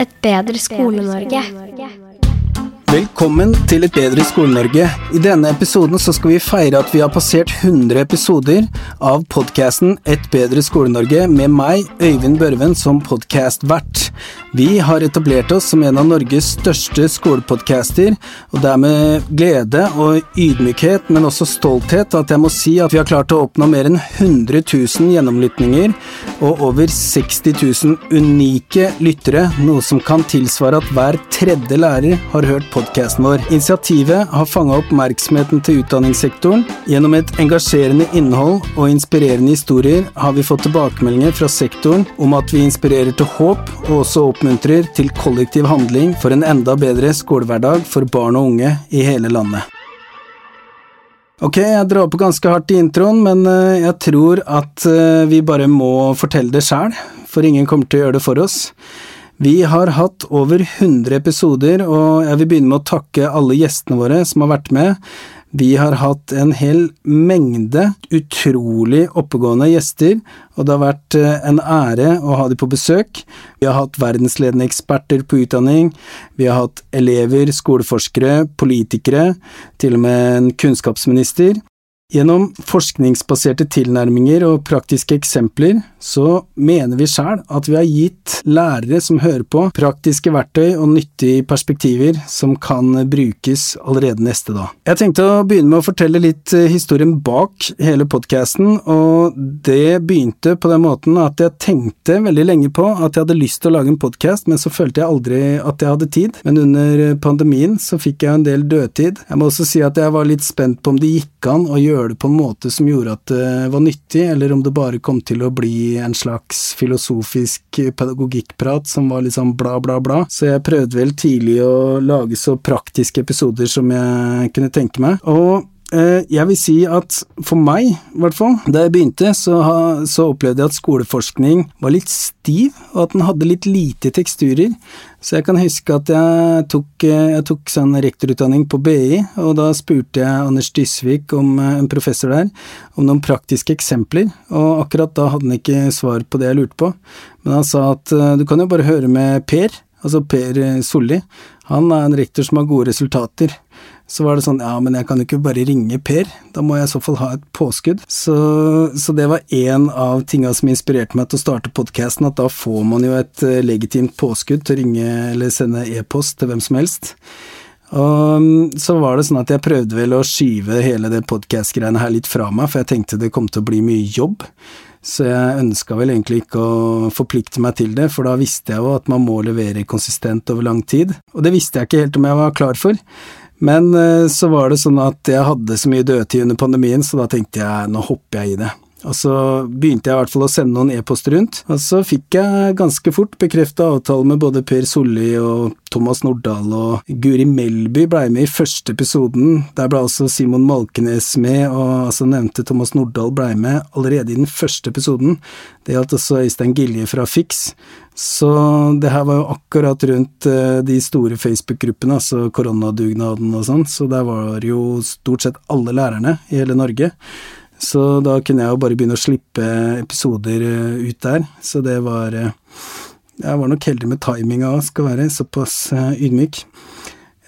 Et bedre Skole-Norge. Velkommen til Et bedre Skole-Norge. I denne episoden så skal vi feire at vi har passert 100 episoder av podkasten Et bedre Skole-Norge med meg, Øyvind Børven, som podkastvert. Vi har etablert oss som en av Norges største skolepodcaster, og det er med glede og ydmykhet, men også stolthet, at jeg må si at vi har klart å oppnå mer enn 100 000 gjennomlytninger og over 60 000 unike lyttere, noe som kan tilsvare at hver tredje lærer har hørt podkasten vår. Initiativet har fanga oppmerksomheten til utdanningssektoren. Gjennom et engasjerende innhold og inspirerende historier har vi fått tilbakemeldinger fra sektoren om at vi inspirerer til håp, og også oppmuntrer til kollektiv handling for en enda bedre skolehverdag for barn og unge i hele landet. Ok, jeg drar på ganske hardt i introen, men eh, jeg tror at eh, vi bare må fortelle det sjæl, for ingen kommer til å gjøre det for oss. Vi har hatt over 100 episoder, og jeg vil begynne med å takke alle gjestene våre som har vært med. Vi har hatt en hel mengde utrolig oppegående gjester, og det har vært eh, en ære å ha dem på besøk. Vi har hatt verdensledende eksperter på utdanning, vi har hatt elever, skoleforskere, politikere, til og med en kunnskapsminister. Gjennom forskningsbaserte tilnærminger og praktiske eksempler så mener vi sjæl at vi har gitt lærere som hører på, praktiske verktøy og nyttige perspektiver som kan brukes allerede neste dag. Jeg tenkte å begynne med å fortelle litt eh, historien bak hele podkasten, og det begynte på den måten at jeg tenkte veldig lenge på at jeg hadde lyst til å lage en podkast, men så følte jeg aldri at jeg hadde tid. Men under pandemien så fikk jeg en del dødtid. Jeg må også si at jeg var litt spent på om det gikk an å gjøre det på en måte som gjorde at det var nyttig, eller om det bare kom til å bli en slags filosofisk pedagogikkprat som var sånn bla, bla, bla. Så jeg prøvde vel tidlig å lage så praktiske episoder som jeg kunne tenke meg. Og jeg vil si at for meg, i hvert fall, da jeg begynte, så, så, opplevde jeg at skoleforskning var litt stiv, og at den hadde litt lite teksturer. Så jeg kan huske at jeg tok, eh, jeg tok sånn rektorutdanning på BI, og da spurte jeg Anders Dysvik, om, eh, en professor der, om noen praktiske eksempler, og akkurat da hadde han ikke svar på det jeg lurte på. Men han sa at du kan jo bare høre med Per, altså Per Solli, han er en rektor som har gode resultater. Så var det sånn, ja, men jeg kan jo ikke bare ringe Per, da må jeg i så fall ha et påskudd. Så, så det var en av tinga som inspirerte meg til å starte podkasten, at da får man jo et eh, legitimt påskudd til å ringe eller sende e-post til hvem som helst. Og mm, så var det sånn at jeg prøvde vel å skyve hele det podkast-greiene her litt fra meg, for jeg tenkte det kom til å bli mye jobb. Så jeg ønska vel egentlig ikke å forplikte meg til det, for da visste jeg jo at man må levere konsistent over lang tid, og det visste jeg ikke helt om jeg var klar for. Men eh, så var det sånn at jeg hadde så mye dødtid under pandemien, så da tenkte jeg nå hopper jeg i det. Og så begynte jeg i hvert fall å sende noen e-poster rundt, og så fikk jeg ganske fort bekrefta avtale med både Per Solli og Thomas Nordahl, og Guri Melby blei med i første episoden. Der ble også Simon Malkenes med, og altså nevnte Thomas Nordahl blei med allerede i den første episoden. Det gjaldt også Øystein Gilje fra Fix. Så det her var jo akkurat rundt uh, de store Facebook-gruppene, altså koronadugnaden og sånn, så der var jo stort sett alle lærerne i hele Norge. Så da kunne jeg jo bare begynne å slippe episoder eh, ut der. Så det var eh, Jeg var nok heldig med timinga òg, skal være såpass eh, ydmyk.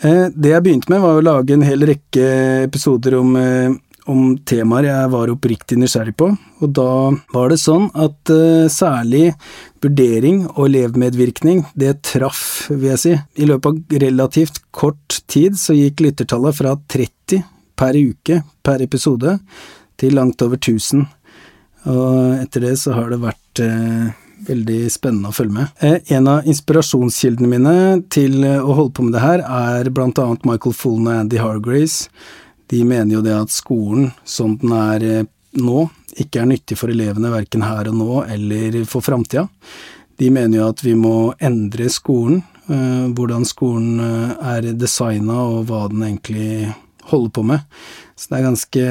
Det jeg begynte med, var å lage en hel rekke episoder om, om temaer jeg var oppriktig nysgjerrig på, og da var det sånn at særlig vurdering og elevmedvirkning, det traff, vil jeg si. I løpet av relativt kort tid så gikk lyttertallet fra 30 per uke per episode til langt over 1000. Og etter det så har det vært eh, veldig spennende å følge med. Eh, en av inspirasjonskildene mine til eh, å holde på med det her, er annet Michael Fullen og Andy Hargrace. De mener jo det at skolen, som den er eh, nå, ikke er nyttig for elevene verken her og nå eller for framtida. De mener jo at vi må endre skolen, eh, hvordan skolen eh, er designa og hva den egentlig holder på med. Så det er ganske,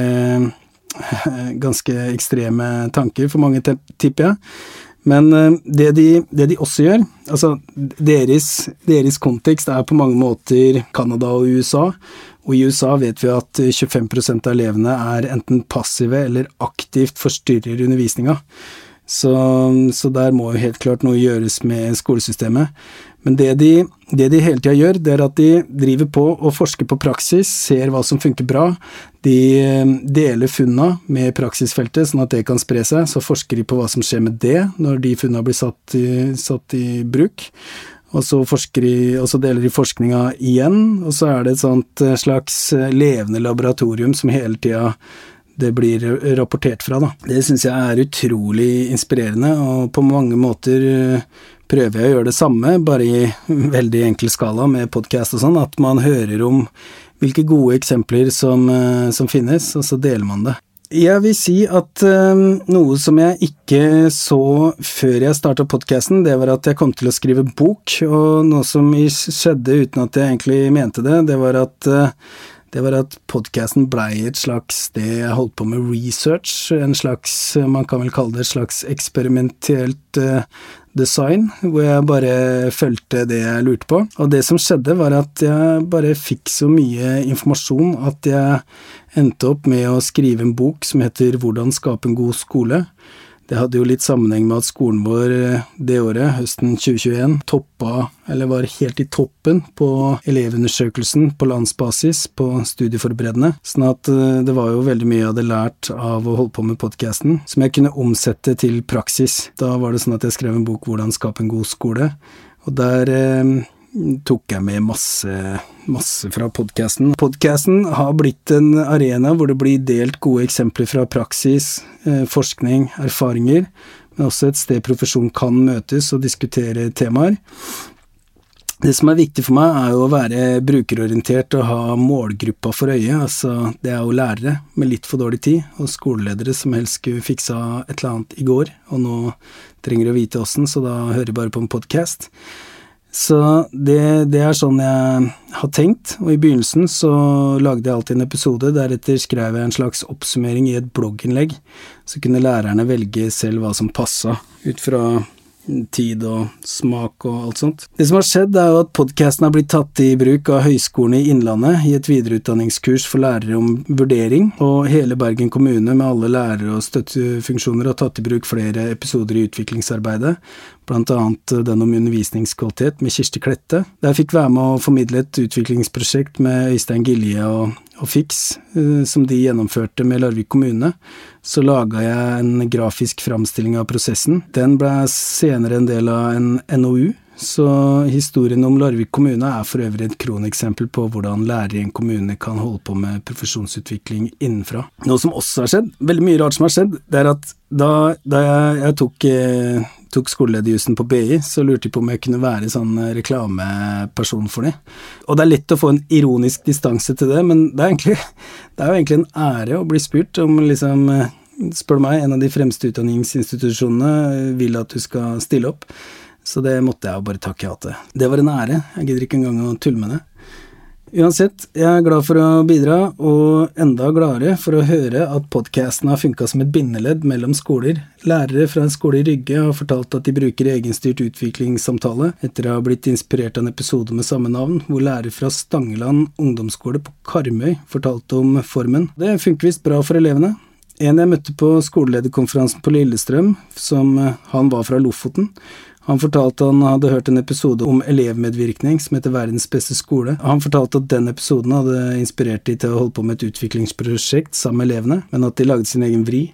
ganske ekstreme tanker for mange, tipper jeg. Men det de, det de, også gjør, altså deres, deres, kontekst er på mange måter Canada og USA, og i USA vet vi at 25% av elevene er enten passive eller aktivt forstyrrer undervisninga. Så, så, der må jo helt klart noe gjøres med skolesystemet. Men det de, det de hele tida gjør, det er at de driver på og forsker på praksis, ser hva som funker bra. De eh, deler funna med praksisfeltet, sånn at det kan spre seg. Så forsker de på hva som skjer med det når de funna blir satt i, satt i bruk. Og så, de, og så, deler de forskninga igjen, og så er det et eh, slags eh, levende laboratorium som hele tida det blir rapportert fra, da. Det syns jeg er utrolig inspirerende, og på mange måter prøver jeg å gjøre det samme, bare i veldig enkel skala med podkast og sånn, at man hører om hvilke gode eksempler som, eh, som finnes, og så deler man det. Jeg vil si at um, noe som jeg ikke så før jeg starta podkasten, det var at jeg kom til å skrive bok, og noe som skjedde uten at jeg egentlig mente det, det var at uh, det var at podkasten blei et slags sted jeg holdt på med research, en slags, man kan vel kalle det et slags eksperimentelt uh, design, hvor jeg bare fulgte det jeg lurte på. Og det som skjedde, var at jeg bare fikk så mye informasjon at jeg endte opp med å skrive en bok som heter Hvordan skape en god skole. Det hadde jo litt sammenheng med at skolen vår eh, det året, høsten 2021, toppa, eller var helt i toppen på elevundersøkelsen på landsbasis på studieforberedende. Sånn at eh, det var jo veldig mye jeg hadde lært av å holde på med podkasten, som jeg kunne omsette til praksis. Da var det sånn at jeg skrev en bok 'Hvordan skape en god skole', og der eh, tok jeg med masse, masse fra podkasten. Podkasten har blitt en arena hvor det blir delt gode eksempler fra praksis, eh, forskning, erfaringer, men også et sted profesjon kan møtes og diskutere temaer. Det som er viktig for meg, er jo å være brukerorientert og ha målgruppa for øye. Altså, det er jo lærere med litt for dårlig tid, og skoleledere som helst skulle fiksa et eller annet i går, og nå trenger å vite åssen, så da hører jeg bare på en podkast. Så det, det, er sånn jeg har tenkt, og i begynnelsen så lagde jeg alltid en episode, deretter skrev jeg en slags oppsummering i et blogginnlegg, så kunne lærerne velge selv hva som passa, ut fra tid og smak og alt sånt. Det som har skjedd, er jo at podkasten har blitt tatt i bruk av Høgskolen i Innlandet i et videreutdanningskurs for lærere om vurdering, og hele Bergen kommune med alle lærere og støttefunksjoner har tatt i bruk flere episoder i utviklingsarbeidet, blant annet den om undervisningskvalitet med Kirsti Klette. Der fikk være med å formidle et utviklingsprosjekt med Øystein Gilje og og Fiks, eh, som de gjennomførte med Larvik kommune, så laga jeg en grafisk framstilling av prosessen. Den ble senere en del av en NOU, så historien om Larvik kommune er for øvrig et kroneksempel på hvordan lærere i en kommune kan holde på med profesjonsutvikling innenfra. Noe som også har skjedd, veldig mye rart som har skjedd, det er at da, da jeg, jeg tok eh, tok skolelederjussen på BI, så lurte de på om jeg kunne være sånn eh, reklameperson for dem. Og det er lett å få en ironisk distanse til det, men det er, egentlig, det er jo egentlig en ære å bli spurt om liksom eh, Spør du meg, en av de fremste utdanningsinstitusjonene vil at du skal stille opp. Så det måtte jeg jo bare takke ja til. Det var en ære, jeg gidder ikke engang å tulle med det. Uansett, jeg er glad for å bidra, og enda gladere for å høre at podkasten har funka som et bindeledd mellom skoler. Lærere fra en skole i Rygge har fortalt at de bruker egenstyrt utviklingssamtale etter å ha blitt inspirert av en episode med samme navn, hvor lærer fra Stangeland ungdomsskole på Karmøy fortalte om formen. Det funker visst bra for elevene. En jeg møtte på skolelederkonferansen på Lillestrøm, som han var fra Lofoten, han fortalte han hadde hørt en episode om elevmedvirkning som heter Verdens beste skole. Han fortalte at den episoden hadde inspirert de til å holde på med et utviklingsprosjekt sammen med elevene, men at de lagde sin egen vri.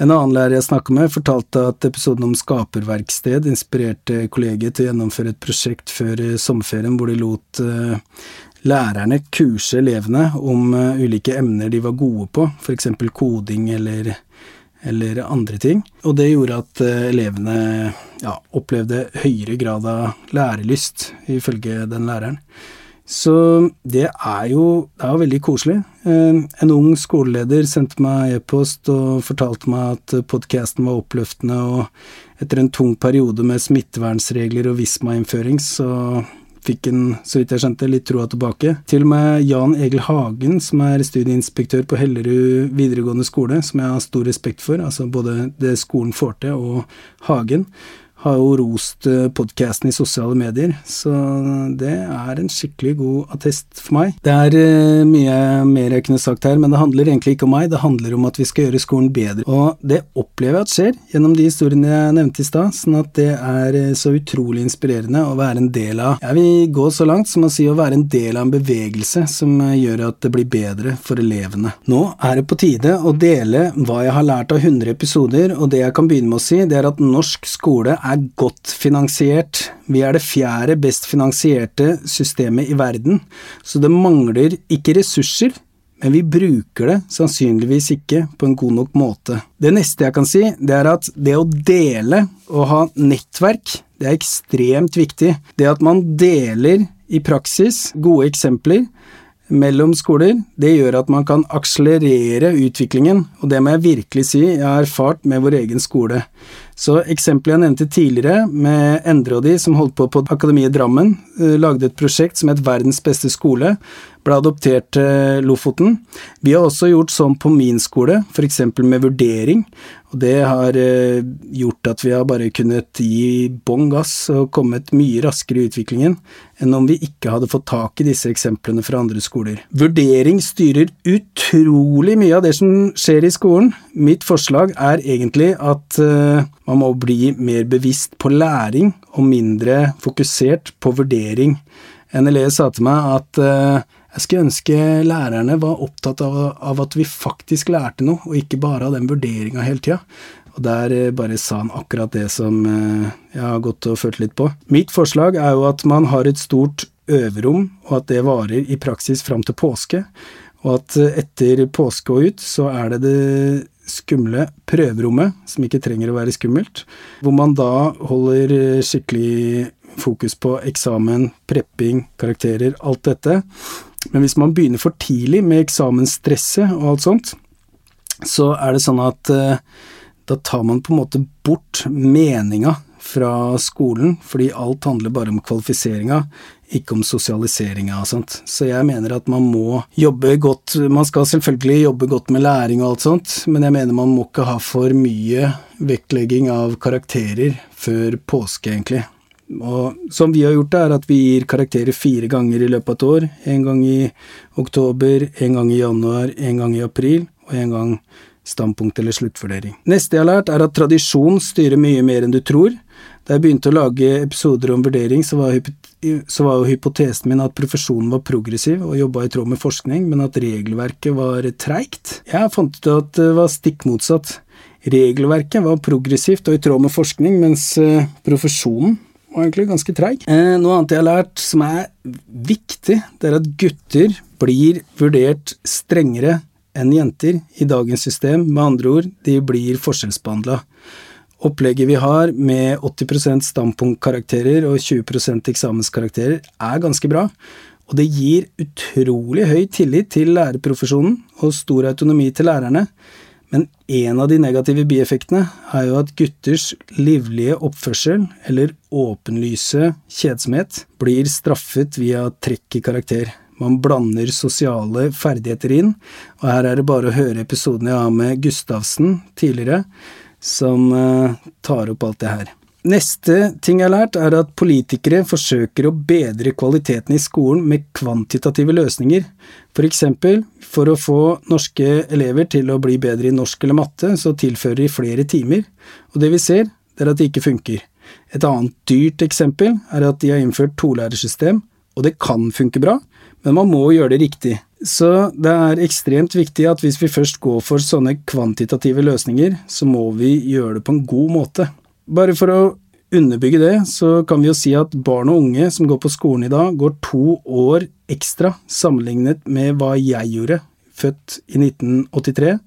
En annen lærer jeg snakka med, fortalte at episoden om skaperverksted inspirerte kollegiet til å gjennomføre et prosjekt før sommerferien hvor de lot uh, lærerne kurse elevene om uh, ulike emner de var gode på, eksempel koding eller eller andre ting. Og det gjorde at eh, elevene ja, opplevde høyere grad av lærelyst, ifølge den læreren. Så det er jo det er veldig koselig. Eh, en ung skoleleder sendte meg e-post og fortalte meg at podkasten var oppløftende, og etter en tung periode med smittevernsregler og Visma-innføring, så fikk en, så vidt jeg skjønte, litt troa tilbake. Til og med Jan Egil Hagen, som er studieinspektør på Hellerud videregående skole, som jeg har stor respekt for, altså både det skolen får til og Hagen, har jo rost eh, podkasten i sosiale medier, så det er en skikkelig god attest for meg. Det er uh, mye mer jeg kunne sagt her, men det handler egentlig ikke om meg, det handler om at vi skal gjøre skolen bedre. Og det opplever jeg at skjer, gjennom de historiene jeg nevnte i stad, sånn at det er uh, så utrolig inspirerende å være en del av Jeg vil gå så langt som å si å være en del av en bevegelse som gjør at det blir bedre for elevene. Nå er det på tide å dele hva jeg har lært av 100 episoder, og det jeg kan begynne med å si, det er at norsk skole er er godt finansiert. Vi er det fjerde best finansierte systemet i verden, så det mangler ikke ressurser, men vi bruker det sannsynligvis ikke på en god nok måte. Det neste jeg kan si, det er at det å dele og ha nettverk, det er ekstremt viktig. Det at man deler i praksis gode eksempler, mellom skoler, det gjør at man kan akselerere utviklingen, og det må jeg virkelig si jeg har erfart med vår egen skole. Så eksempelet jeg nevnte tidligere, med Endre og de som holdt på på Akademiet Drammen, eh, lagde et prosjekt som het Verdens beste skole, ble adoptert til Lofoten. Vi har også gjort sånn på min skole, f.eks. med vurdering, og det har eh, gjort at vi har bare kunnet gi bånn gass og kommet mye raskere i utviklingen enn om vi ikke hadde fått tak i disse eksemplene fra andre skoler. Vurdering styrer utrolig mye av det som skjer i skolen. Mitt forslag er egentlig at uh, man må bli mer bevisst på læring og mindre fokusert på vurdering. En elev sa til meg at uh, jeg skulle ønske lærerne var opptatt av, av, at vi faktisk lærte noe, og ikke bare av den vurderinga hele tida. Og der uh, bare sa han akkurat det som jeg har gått og følt litt på. Mitt forslag er jo at man har et stort øverom, og at det varer i praksis fram til påske. Og at etter påske og ut, så er det det skumle prøverommet, som ikke trenger å være skummelt, hvor man da holder skikkelig fokus på eksamen, prepping, karakterer, alt dette. Men hvis man begynner for tidlig med eksamensstresset og alt sånt, så er det sånn at uh, da tar man på en måte bort meninga fra skolen, fordi alt handler bare om kvalifiseringa, ikke om sosialiseringa og sånt. Så jeg mener at man må jobbe godt Man skal selvfølgelig jobbe godt med læring og alt sånt, men jeg mener man må ikke ha for mye vektlegging av karakterer før påske, egentlig. Og som vi har gjort, det er at vi gir karakterer fire ganger i løpet av et år. En gang i oktober, en gang i januar, en gang i april, og en gang standpunkt eller sluttvurdering. Neste jeg har lært, er at tradisjon styrer mye mer enn du tror. Da jeg begynte å lage episoder om vurdering, så var, så var jo hypotesen min at profesjonen var progressiv og jobba i tråd med forskning, men at regelverket var treigt. Jeg fant ut at det var stikk motsatt. Regelverket var progressivt og i tråd med forskning, mens eh, profesjonen var egentlig ganske treig. Eh, noe annet jeg har lært som er viktig, det er at gutter blir vurdert strengere enn jenter i dagens system. Med andre ord, de blir forskjellsbehandla. Opplegget vi har med 80% standpunktkarakterer og 20% eksamenskarakterer er ganske bra, og det gir utrolig høy tillit til lærerprofesjonen og stor autonomi til lærerne. Men en av de negative bieffektene er jo at gutters livlige oppførsel, eller åpenlyse kjedsomhet, blir straffet via trekk i karakter. Man blander sosiale ferdigheter inn, og her er det bare å høre episoden jeg har med Gustavsen tidligere, som uh, tar opp alt det her. Neste ting jeg har lært, er at politikere forsøker å bedre kvaliteten i skolen med kvantitative løsninger. For eksempel, for å få norske elever til å bli bedre i norsk eller matte, så tilfører de flere timer, og det vi ser, det er at det ikke funker. Et annet dyrt eksempel er at de har innført tolærersystem, og det kan funke bra, men man må gjøre det riktig. Så det er ekstremt viktig at hvis vi først går for sånne kvantitative løsninger, så må vi gjøre det på en god måte. Bare for å underbygge det, så kan vi jo si at barn og unge som går på skolen i dag, går to år ekstra sammenlignet med hva jeg gjorde, født i 1983.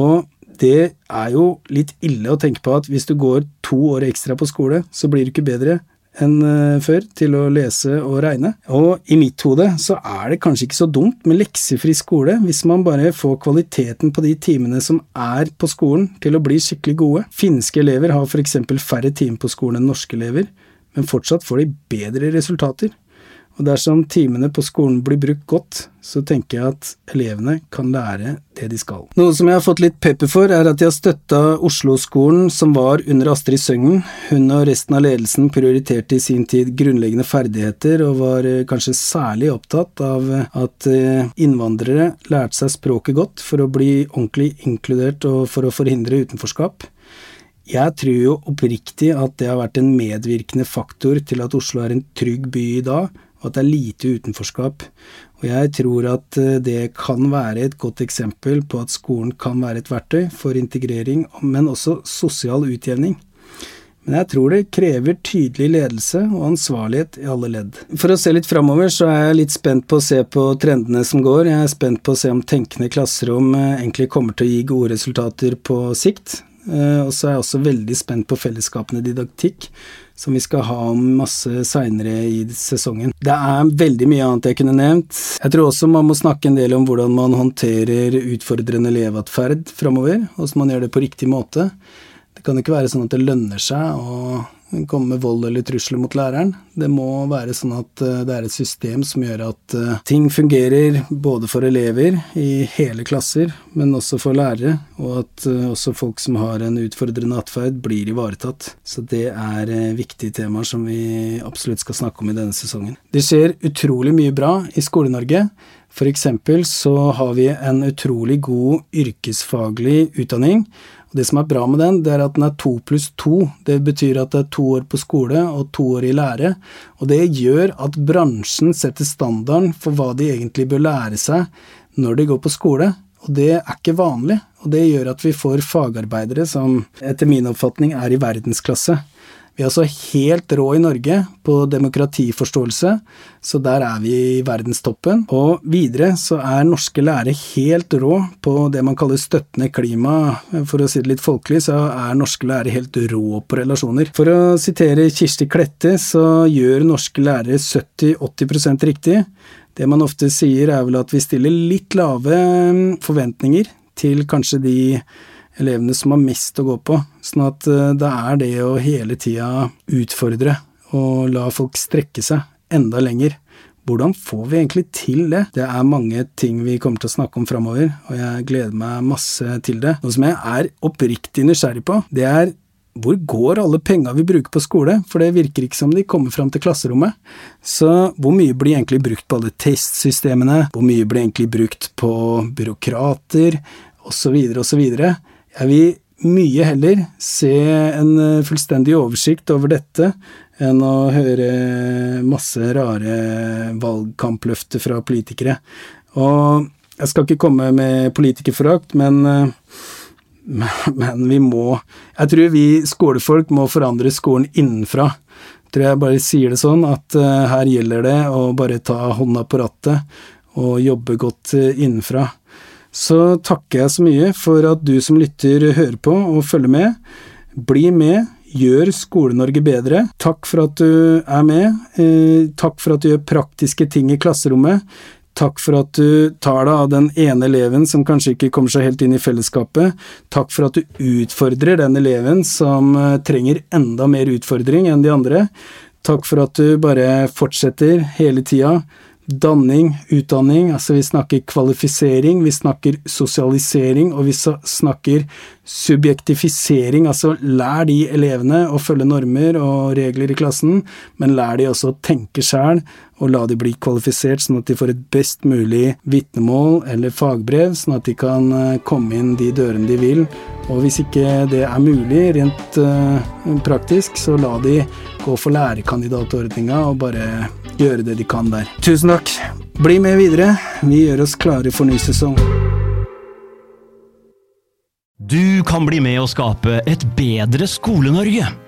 Og det er jo litt ille å tenke på at hvis du går to år ekstra på skole, så blir du ikke bedre enn eh, før til å lese og regne. Og i mitt hode så er det kanskje ikke så dumt med leksefri skole hvis man bare får kvaliteten på de timene som er på skolen til å bli skikkelig gode. Finske elever har eksempel færre timer på skolen enn norske elever, men fortsatt får de bedre resultater. Og dersom timene på skolen blir brukt godt, så tenker jeg at elevene kan lære det de skal. Noe som jeg har fått litt pepper for, er at de har støtta Oslo-skolen som var under Astrid Søgnen. Hun og resten av ledelsen prioriterte i sin tid grunnleggende ferdigheter, og var eh, kanskje særlig opptatt av at eh, innvandrere lærte seg språket godt for å bli ordentlig inkludert og for å forhindre utenforskap. Jeg tror jo oppriktig at det har vært en medvirkende faktor til at Oslo er en trygg by i dag, og at det er lite utenforskap. Og jeg tror at eh, det kan være et godt eksempel på at skolen kan være et verktøy for integrering, men også sosial utjevning. Men jeg tror det krever tydelig ledelse og ansvarlighet i alle ledd. For å se litt framover, så er jeg litt spent på å se på trendene som går. Jeg er spent på å se om tenkende klasserom eh, egentlig kommer til å gi gode resultater på sikt. Eh, og så er jeg også veldig spent på fellesskapende didaktikk, som vi skal ha masse seinere i sesongen. Det er veldig mye annet jeg kunne nevnt. Jeg tror også man må snakke en del om hvordan man håndterer utfordrende elevatferd framover, hvordan man gjør det på riktig måte. Det kan ikke være sånn at det lønner seg å komme med vold eller trusler mot læreren. Det må være sånn at eh, det er et system som gjør at eh, ting fungerer både for elever i hele klasser, men også for lærere, og at eh, også folk som har en utfordrende atferd, blir ivaretatt. Så det er viktige temaer som vi absolutt skal snakke om i denne sesongen. Det skjer utrolig mye bra i Skole-Norge. For eksempel så har vi en utrolig god yrkesfaglig utdanning og Det som er bra med den, det er at den er to pluss to. Det betyr at det er to år på skole og to år i lære. Og det gjør at bransjen setter standarden for hva de egentlig bør lære seg når de går på skole. Og det er ikke vanlig, og det gjør at vi får fagarbeidere som etter min oppfatning er i verdensklasse. Vi er altså helt rå i Norge på demokratiforståelse, så der er vi i verdenstoppen. Og videre så er norske lærere helt rå på det man kaller støttende klima. For å si det litt folkelig, så er norske lærere helt rå på relasjoner. For å sitere Kirsti Klette, så gjør norske lærere 70-80% riktig. Det man ofte sier er vel at vi stiller litt lave forventninger til kanskje de elevene som har mest å gå på. Sånn at eh, det er det å hele tida utfordre og la folk strekke seg enda lenger. Hvordan får vi egentlig til det? Det er mange ting vi kommer til å snakke om framover, og jeg gleder meg masse til det. Noe som jeg er oppriktig nysgjerrig på, det er hvor går alle penga vi bruker på skole, for det virker ikke som de kommer fram til klasserommet. Så hvor mye blir egentlig brukt på alle testsystemene, hvor mye blir egentlig brukt på byråkrater, osv., osv. Jeg vil mye heller se en eh, fullstendig oversikt over dette enn å høre masse rare valgkampløfter fra politikere. Og jeg skal ikke komme med politikerforakt, men, eh, men vi må Jeg tror vi skolefolk må forandre skolen innenfra. Jeg tror jeg bare sier det sånn at eh, her gjelder det å bare ta hånda på rattet og jobbe godt innenfra så takker jeg så mye for at du som lytter hører på og følger med. Bli med, gjør Skole-Norge bedre. Takk for at du er med. Eh, takk for at du gjør praktiske ting i klasserommet. Takk for at du tar deg av den ene eleven som kanskje ikke kommer seg helt inn i fellesskapet. Takk for at du utfordrer den eleven som eh, trenger enda mer utfordring enn de andre. Takk for at du bare fortsetter hele tida danning, utdanning, altså vi snakker kvalifisering, vi snakker sosialisering, og vi snakker subjektifisering, altså lær de elevene å følge normer og regler i klassen, men lær de også å tenke sjæl, og la de bli kvalifisert sånn at de får et best mulig vitnemål eller fagbrev, sånn at de kan eh, komme inn de dørene de vil. Og hvis ikke det er mulig rent uh, praktisk, så la de gå for lærekandidatordninga og bare gjøre det de kan der. Tusen takk. Bli med videre. Vi gjør oss klare for ny sesong. Du kan bli med å skape et bedre Skole-Norge.